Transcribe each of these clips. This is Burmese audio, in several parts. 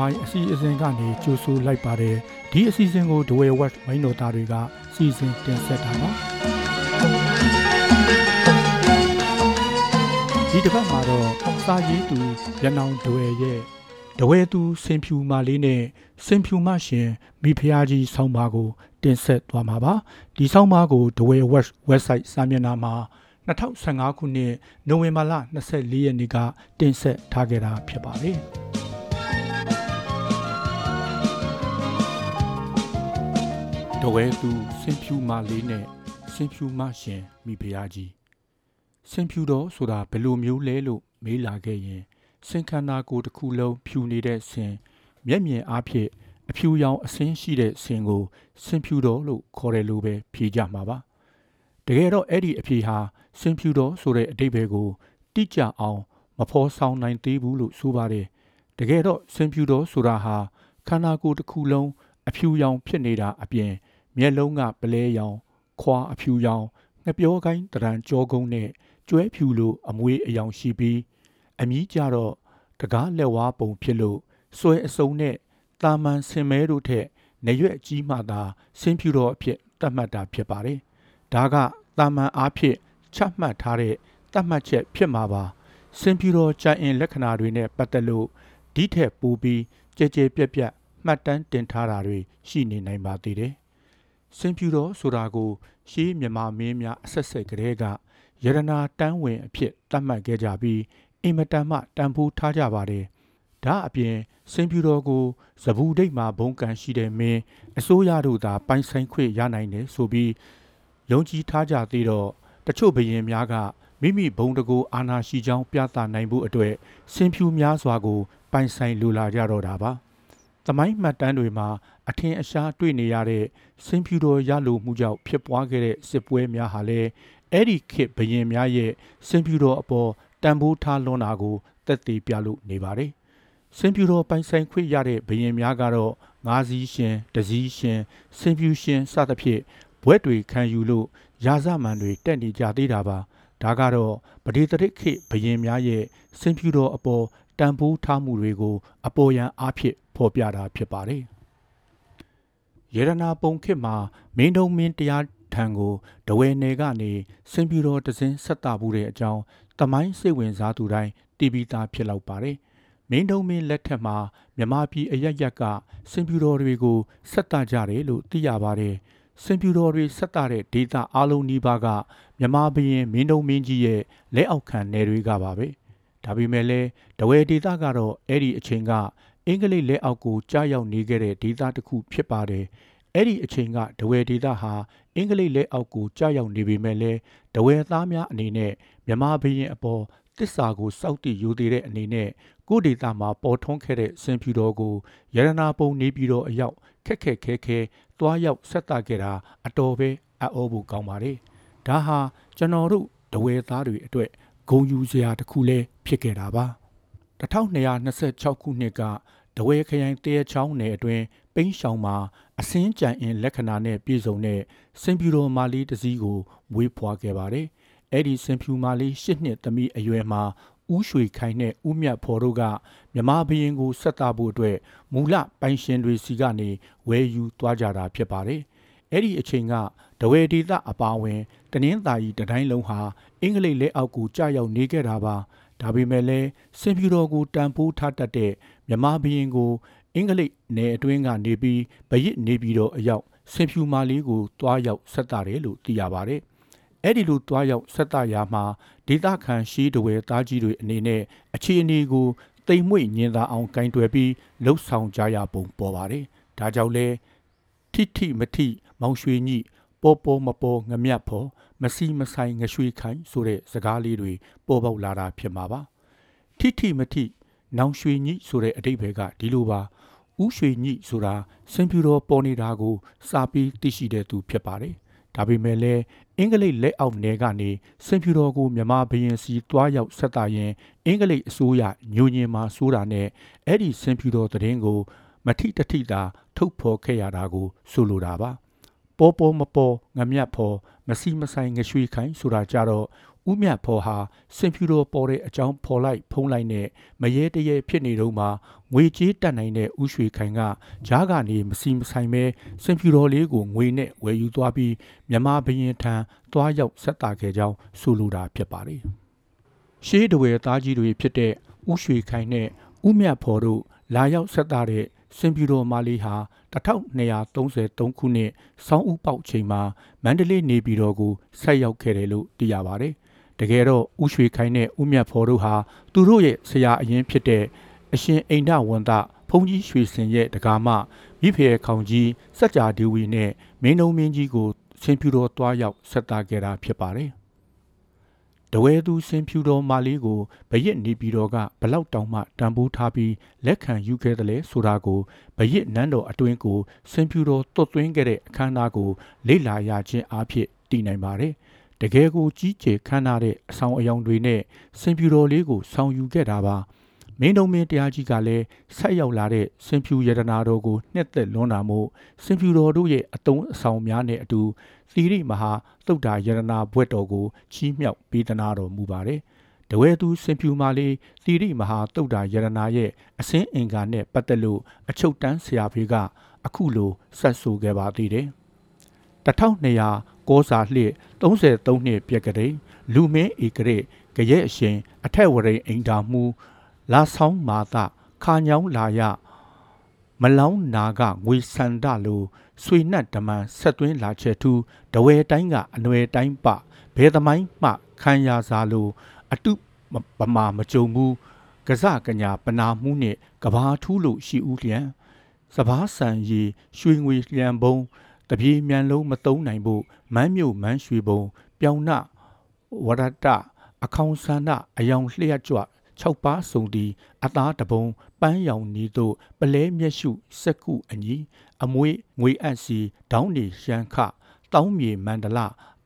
မိုင်းအစီအစဉ်ကနေကြိုဆိုလိုက်ပါတယ်ဒီအစီအစဉ်ကိုဒဝဲဝက်မိန်တော်သားတွေကစီစဉ်တင်ဆက်တာပါဒီတစ်ပတ်မှာတော့စာရေးသူရနောင်ဒဝဲရဲ့ဒဝဲသူစင်ဖြူမလေးနဲ့စင်ဖြူမရှင်မိဖုရားကြီးဆောင်းပါကို တင်ဆက်သွားမှာပါဒီဆောင်းပါကိုဒဝဲဝက် website စာမျက်နှာမှာ2015ခုနှစ်နိုဝင်ဘာလ24ရက်နေ့ကတင်ဆက်ထားခဲ့တာဖြစ်ပါတယ်။ တဝဲသူစင်ဖြူမလေးနဲ့စင်ဖြူမရှင်မိဖုရားကြီးစင်ဖြူတော်ဆိုတာဘယ်လိုမျိုးလဲလို့မေးလာခဲ့ရင်စင်ခန္ဓာကိုယ်တစ်ခုလုံးဖြူနေတဲ့ဆင်မျက်မြင်အားဖြင့်အဖြူရောင်အစင်းရှိတဲ့ဆင်ကိုစင်ဖြူတော်လို့ခေါ်တယ်လို့ပဲဖြေကြမှာပါတကယ်တော့အဲ့ဒီအဖြေဟာစင်ဖြူတော်ဆိုတဲ့အတိတ်ဘယ်ကိုတိကျအောင်မဖော်ဆောင်နိုင်သေးဘူးလို့ဆိုပါတယ်တကယ်တော့စင်ဖြူတော်ဆိုတာဟာခန္ဓာကိုယ်တစ်ခုလုံးအဖြူရောင်ဖြစ်နေတာအပြင် မျက်လုံးကပလဲရောင်ခွာအဖြူရောင်ငပြောကိုင်းတရံကြောကုန်းနဲ့ကျွဲဖြူလိုအမွေးအယောင်ရှိပြီးအမြီးကြတော့တကားလက်ဝါးပုံဖြစ်လို့ဆွဲအစုံနဲ့တာမန်ဆင်မဲတို့ထက်နေရွက်ကြီးမှသာဆင်းဖြူတော်အဖြစ်သတ်မှတ်တာဖြစ်ပါတယ်။ဒါကတာမန်အားဖြင့်ချမှတ်ထားတဲ့သတ်မှတ်ချက်ဖြစ်မှာပါ။ဆင်းဖြူတော်ကြိုင်အင်လက္ခဏာတွေနဲ့ပတ်သက်လို့ဒီထက်ပိုပြီးကြဲကြဲပြက်ပြက်မှတ်တမ်းတင်ထားတာတွေရှိနေနိုင်ပါသေးတယ်။ ဆင်းဖြူတော်ဆိုတာကိုရှေးမြန်မာမင်းများအဆက်ဆက်ကလေးကယရနာတန်းဝင်အဖြစ်သတ်မှတ်ခဲ့ကြပြီးအင်မတန်မှတန်ဖိုးထားကြပါတယ်။ဒါအပြင်စင်ဖြူတော်ကိုဇဘူးဒိတ်မှာဘုံကန်ရှိတဲ့မင်းအစိုးရတို့သာပိုင်ဆိုင်ခွင့်ရနိုင်တယ်ဆိုပြီးယုံကြည်ထားကြသေးတော့တချို့ဘရင်များကမိမိဘုံတကူအာဏာရှိကြောင်းပြသနိုင်ဖို့အတွက်စင်ဖြူများစွာကိုပိုင်ဆိုင်လိုလာကြတော့တာပါ။ သမိုင်းမှတ်တမ်းတွေမှာအထင်အရှားတွေ့နေရတဲ့စင်ဖြူတော်ရလိုမှုကြောင့်ဖြစ်ပွားခဲ့တဲ့စစ်ပွဲများဟာလည်းအဲ့ဒီခေတ်ဘရင်များရဲ့စင်ဖြူတော်အပေါ်တန်ဖိုးထားလွန်းတာကိုသက်သေပြလို့နေပါတယ်။စင်ဖြူတော်ပိုင်ဆိုင်ခွင့်ရတဲ့ဘရင်များကတော့ငါးစီးရှင်၊တစည်းရှင်၊စင်ဖြူရှင်စသဖြင့်ဘွဲ့တွေခံယူလို့ရာဇမန်တွေတက်နေကြသေးတာပါ။ဒါကတော့ပဒေသရစ်ခေဘရင်များရဲ့စင်ဖြူတော်အပေါ်တန်ဖိုးထားမှုတွေကိုအပေါ်ယံအားဖြင့် ဖော်ပြတာဖြစ်ပါတယ်။ယေရနာပုံခေတ်မှာမင်းတုံမင်းတရားထံကိုဒဝဲနယ်ကနေစင်ပြူတော်တစင်းဆက်တာဘူးတဲ့အကြောင်းတမိုင်းစိတ်ဝင်စားသူတိုင်းတီးပြီးသားဖြစ်လောက်ပါတယ်။မင်းတုံမင်းလက်ထက်မှာမြမပြည်အရရက်ကစင်ပြူတော်တွေကိုဆက်တာကြတယ်လို့သိရပါတယ်။စင်ပြူတော်တွေဆက်တာတဲ့ဒေတာအလုံးနီးပါးကမြမဘရင်မင်းတုံမင်းကြီးရဲ့လက်အောက်ခံနယ်တွေကပါပဲ။ဒါပေမဲ့လည်းဒဝဲဒေတာကတော့အဲ့ဒီအချိန်က အင်္ဂလိပ်လက်အောက်ကိုကြားရောက်နေခဲ့တဲ့ဒေတာတစ်ခုဖြစ်ပါတယ်။အဲ့ဒီအချိန်ကဒဝဲဒေတာဟာအင်္ဂလိပ်လက်အောက်ကိုကြာရောက်နေပေမဲ့လည်းဒဝဲသားများအနေနဲ့မြမဘရင်အပေါ်တစ္ဆာကိုစောက်တည်ယူသေးတဲ့အနေနဲ့ကိုဒေတာမှာပေါ်ထွန်းခဲ့တဲ့စင်ဖြူတော်ကိုရတနာပုံနေပြီးတော့အရောက်ခက်ခက်ခဲခဲတွားရောက်ဆက်တာခဲ့တာအတော်ပဲအံ့ဩဖို့ကောင်းပါတယ်ဒါဟာကျွန်တော်တို့ဒဝဲသားတွေအတွက်ဂုံယူစရာတစ်ခုလဲဖြစ်ခဲ့တာပါ1226ခုနှစ်က ဒဝဲခရိုင်တရချောင်းနယ်အတွင်းပိန်းရှောင်မှာအစင်းကြံအင်လက္ခဏာနဲ့ပြည့်စုံတဲ့စင်ဖြူတော်မာလီတစည်းကိုမွေးဖွားခဲ့ပါတယ်။အဲ့ဒီစင်ဖြူမာလီ၈နှစ်သမီးအရွယ်မှာဦးရွှေခိုင်နဲ့ဦးမြတ်ဖော်တို့ကမြမဘရင်ကိုဆက်တာဖို့အတွက်မူလပိုင်ရှင်တွေစီကနေဝယ်ယူသွားကြတာဖြစ်ပါတယ်။အဲ့ဒီအချိန်ကဒဝဲဒေသအပါဝင် တနင်္သာရီတတိုင်းလုံးဟာအင်္ဂလိပ်လက်အောက်ကိုကြာရောက်နေခဲ့တာပါ။ ဒါပေမဲ့လည်းစင်ဖြူတော်ကိုတန်ဖိုးထားတတ်တဲ့မြမဘရင်ကို အင်္ဂလိပ်နယ်အတွင်းကနေပြီးဗရစ်နေပြီးတော့အရောက်စင်ဖြူမာလေးကိုတွားရောက်ဆက်တာတယ်လို့သိရပါတယ်။အဲ့ဒီလိုတွားရောက်ဆက်တာရာမှာဒေသခံရှိတဝဲသားကြီးတွေအနေနဲ့အခြေအနေကိုတိမ်မွေ့ညင်သာအောင်ကင်တွယ်ပြီးလှုပ်ဆောင်ကြရပုံပေါ်ပါတယ်။ဒါကြောင့်လဲထိထိမထိမောင်ရွှေညိ ပေါ်ပေါ်မပေါ်ငမြတ်ဖို့မစီမဆိုင်ငရွှေခိုင်ဆိုတဲ့စကားလေးတွေပေါ်ပေါက်လာတာဖြစ်မှာပါ။ထိထိမထိနောင်ရွှေညိဆိုတဲ့အတိတ်ဘယ်ကဒီလိုပါဥရွှေညိဆိုတာစင်ဖြူတော်ပေါ်နေတာကိုစာပြီးသိရှိတဲ့သူဖြစ်ပါတယ်။ဒါပေမဲ့လည်းအင်္ဂလိပ်လက်အောက်နယ်ကနေစင်ဖြူတော်ကိုမြန်မာဘရင်စီတွားရောက်ဆက်တာရင်အင်္ဂလိပ်အစိုးရညိုညင်မှာစိုးတာနဲ့အဲ့ဒီစင်ဖြူတော်တည်င်းကို မထိတထိတာထုတ်ဖော်ခဲ့ရတာကိုဆိုလိုတာပါ။ ပေါ်ပေါ်မပေါ်ငမြတ်ဖော်မစီမဆိုင်ငရွှေခိုင်ဆိုတာကြတော့ဦးမြတ်ဖော်ဟာစင်ဖြူတော်ပေါ်တဲ့အကြောင်းဖော်လိုက်ဖုံးလိုက်နဲ့မရဲတရဲဖြစ်နေတော့မှငွေကြေးတက်နိုင်တဲ့ဥရွှေခိုင်ကဂျားကနေမစီမဆိုင်ပဲစင်ဖြူတော်လေးကိုငွေနဲ့ဝယ်ယူသွားပြီးမြမဘရင်ထံသွားရောက်ဆက်တာခဲ့ကြောင်းဆိုလိုတာဖြစ်ပါတယ်။ရှေးတဝဲသားကြီးတွေဖြစ်တဲ့ဥရွှေခိုင်နဲ့ဥမြတ်ဖော်တို့လာရောက်ဆက်တာတဲ့ စင်ဖြူတော်မာလီဟာ1233ခုနှစ်ဆောင်းဦးပေါက်ချိန်မှာမန္တလေးနေပြည်တော်ကိုဆက်ရောက်ခဲ့တယ်လို့သိရပါတယ်။တကယ်တော့ဥရွှေခိုင်နဲ့ဥမြတ်ဖော်တို့ဟာသူတို့ရဲ့ဆရာအရင်ဖြစ်တဲ့အရှင်အိန္ဒဝန်တဖုန်ကြီးရွှေစင်ရဲ့တကားမမိဖေခေါင်ကြီးစัจ जा ဒီဝီနဲ့မင်းနှုံမင်းကြီးကိုဆင်ဖြူတော်တွားရောက်ဆက်တာခဲ့တာဖြစ်ပါတယ် တဝဲသူစင်ဖြူတော်မာလေးကိုဘရစ်နေပြည်တော်ကဘလောက်တောင်မှတန်ဖိုးထားပြီးလက်ခံယူခဲ့တယ်လဲဆိုတာကိုဘရစ်နန်းတော်အတွင်းကိုစင်ဖြူတော်တွတ်သွင်းခဲ့တဲ့အခမ်းအနားကိုလေ့လာရခြင်းအဖြစ်တည်နိုင်ပါတယ်တကယ်ကိုကြီးကျယ်ခမ်းနားတဲ့အဆောင်အယောင်တွေနဲ့စင်ဖြူတော်လေးကိုဆောင်ယူခဲ့တာပါ မင်းတော်မင်းတရားကြီးကလည်းဆက်ရောက်လာတဲ့စင်ဖြူယတနာတော်ကိုနှစ်သက်လွန်းတာမို့စင်ဖြူတော်တို့ရဲ့အတုံးအဆောင်များနဲ့အတူသီရိမဟာသုတ်တာယတနာဘွဲ့တော်ကိုချီးမြှောက်ပေးသနာတော်မူပါတယ်။တဝဲသူစင်ဖြူမာလေးသီရိမဟာသုတ်တာယတနာရဲ့အစင်းအင်္ဂါနဲ့ပတ်သက်လို့အချုပ်တန်းဆရာဖေးကအခုလိုဆက်ဆိုခဲ့ပါသေးတယ်။1200ကောစာလှစ်33နှစ်ပြက်ကလေးလူမင်းဧကရေကြရဲ့အရှင်အထက်ဝရိန်အိမ်တာမှု လာဆောင်မာသခါညောင်းလာရမလောင်းနာကငွေစန္ဒလိုဆွေနှက်ဓမန်ဆက်သွင်းလာချက်ထူးတဝဲတိုင်းကအနွယ်တိုင်းပဘဲသမိုင်းမှခံရစားလိုအတုပမာမကြုံဘူးကစကညာပနာမှုနှင့်ကဘာထူးလို့ရှိဦးလျံစဘာဆန်ရီရွှေငွေလျံဘုံတပြေမြန်လုံးမတုံးနိုင်ဖို့မန်းမြုပ်မန်းရွှေဘုံပြောင်နဝရတအခေါင်ဆန္ဒအယောင်လျှက်ကြွ 6ပါးစုံဒီအသားတပုံပန်းရောင်နီးတို့ပလဲမျက်ရှုစက်ကုအညီအမွေငွေအပ်စီဒေါင်းနေရှမ်းခတောင်းမြေမန္တလ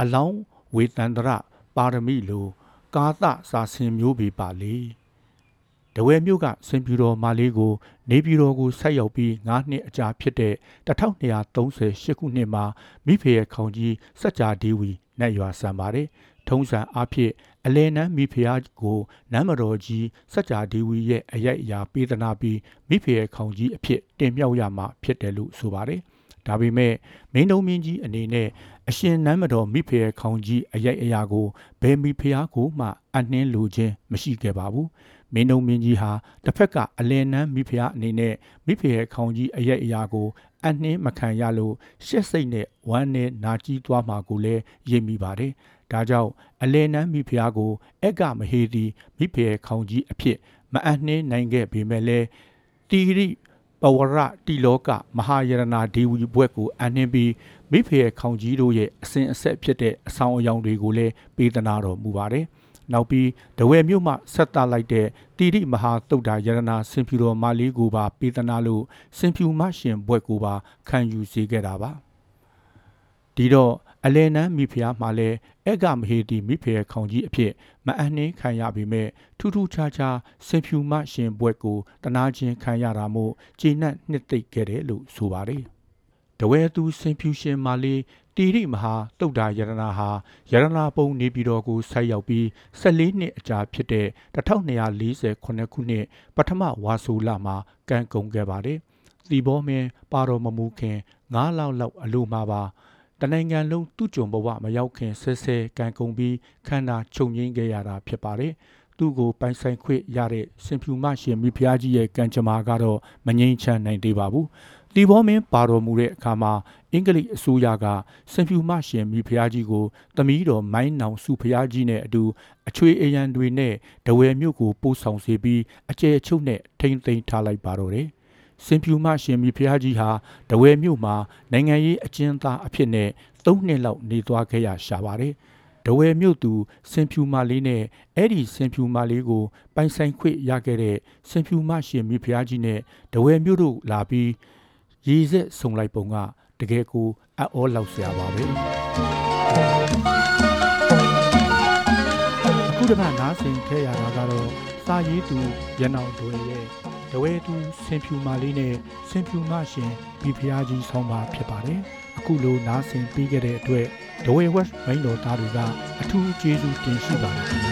အလောင်းဝေတန္တရပါရမီလိုကာသစာဆင်မျိုးပေပါလေတဝဲမျိုးကစင်ပြူတော်မာလေးကို နေပြည်တော်ကိုဆက်ရောက်ပြီး9နှစ်အကြာဖြစ်တဲ့1238ခုနှစ်မှာမိဖေရဲ့ခေါင်ကြီးစัจ जा ဒီဝီနတ်ရွာဆံပါတယ် ထုံးစံအဖြစ်အလဲနန်းမိဖုရားကိုနမ်းမတော်ကြီးစัจ जा ဒီဝီရဲ့အရိုက်အရာပေးသနာပြီးမိဖုရဲ့ခေါင်ကြီးအဖြစ်တင်မြှောက်ရမှာဖြစ်တယ်လို့ဆိုပါတယ်။ဒါပေမဲ့မင်းတို့မင်းကြီးအနေနဲ့အရှင်နမ်းမတော်မိဖုရဲ့ခေါင်ကြီးအရိုက်အရာကိုဘယ်မိဖုရားကိုမှအနှင်းလိုခြင်းမရှိခဲ့ပါဘူး။မင်းတို့မင်းကြီးဟာတစ်ဖက်ကအလဲနန်းမိဖုရားအနေနဲ့မိဖုရဲ့ခေါင်ကြီးအရိုက်အရာကိုအနှင်းမခံရလို့ရှက်စိတ်နဲ့ဝမ်းနဲ့နာကြီးသွားမှာကိုလည်းယဉ်မိပါတယ်။ ဒါကြောင့်အလဲနန်းမိဖုရားကိုအက်ကမဟေသည်မိဖုရားခေါင်ကြီးအဖြစ် မအနှင်းနိုင်ခဲ့ပေမဲ့လည်းတီရိပဝရတိလောကမဟာယရနာဒေဝီဘွဲ့ကိုအနှင်းပြီးမိဖုရားခေါင်ကြီးတို့ရဲ့အစဉ်အဆက်ဖြစ်တဲ့အဆောင်အယောင်တွေကိုလည်းပေးသနာတော်မူပါတယ်။နောက်ပြီးတဝဲမြို့မှဆက်တာလိုက်တဲ့တိရိမဟာတုတ်တာယရနာစင်ဖြူတော်မာလေးကိုပါပေးသနာလို့စင်ဖြူမရှင်ဘွဲ့ကိုပါခံယူစေခဲ့တာပါဒီတော့ အလဲနန်းမိဖုရားမှလည်းအက်ကမဟေတီမိဖုရားခေါင်ကြီးအဖြစ်မအနှင်းခံရပေမဲ့ထူးထူးခြားခြားစင်ဖြူမရှင်ဘွဲ့ကိုတနာချင်းခံရတာမို့ဂျေနတ်နှစ်သိပ်ခဲ့တယ်လို့ဆိုပါတယ်တဝဲသူစင်ဖြူရှင်မာလေးတီရိမဟာတုတ်တာယရနာဟာယရနာပုံနေပြည်တော်ကိုဆိုက်ရောက်ပြီး14နှစ်အကြာဖြစ်တဲ့1248ခုနှစ်ပထမဝါဆိုလမှာကံကုန်ခဲ့ပါတယ်။သီဘောမင်းပါတော်မမူခင်9လောက်လောက်အလိုမှာပါ တနိုင်ငံလုံးသူ့ကြုံဘဝမရောက်ခင်ဆဲဆဲကန်ကုန်ပြီးခန္ဓာချုပ်ငိမ့်ခဲ့ရတာဖြစ်ပါတယ်။သူ့ကိုပိုင်ဆိုင်ခွင့်ရတဲ့စင်ဖြူမရှင်မိဖုရားကြီးရဲ့ကံကြမ္မာကတော့မငြိမ်းချမ်းနိုင်သေးပါဘူး။ဒီဘောမင်းပါတော်မူတဲ့အခါမှာအင်္ဂလိပ်အစိုးရကစင်ဖြူမရှင်မိဖုရားကြီးကိုသမီးတော်မိုင်းနောင်စုဖုရားကြီးနဲ့အတူအချွေအရန်တွေနဲ့ဒဝယ်မြို့ကိုပို့ဆောင်စေပြီးအကျယ်ချုပ်နဲ့ထိမ့်သိမ်းထားလိုက်ပါတော့တယ်။ စင်ဖြူမရှင်မီဖျားကြီးဟာတဝဲမြို့မှာနိုင်ငံရေးအကျဉ်းသားအဖြစ်နဲ့၃နှစ်လောက်နေသွားခဲ့ရရှာပါတယ်။တဝဲမြို့သူစင်ဖြူမလေးနဲ့အဲ့ဒီစင်ဖြူမလေးကိုပိုင်ဆိုင်ခွင့်ရခဲ့တဲ့စင်ဖြူမရှင်မီဖျားကြီးနဲ့တဝဲမြို့တို့လာပြီးရည်စက်ဆုံလိုက်ပုံကတကယ်ကိုအအောလောက်ဆရာပါပဲ။အခုတစ်ခါနားဆင်ခဲ့ရတာကတော့စာရေးသူရန်အောင်တို့ရဲ့ တဝဲသူဆင်ဖြူမာလေးနဲ့ဆင်ဖြူမရှင်မိဖုရားကြီးဆောင်းပါဖြစ်ပါတယ်အခုလိုနားဆင်ပြီးခဲ့တဲ့အတွက်ဒဝဲဝက်မိန်တော်သားတွေကအထူးကျေးဇူးတင်ရှိပါတယ်ခင်ဗျာ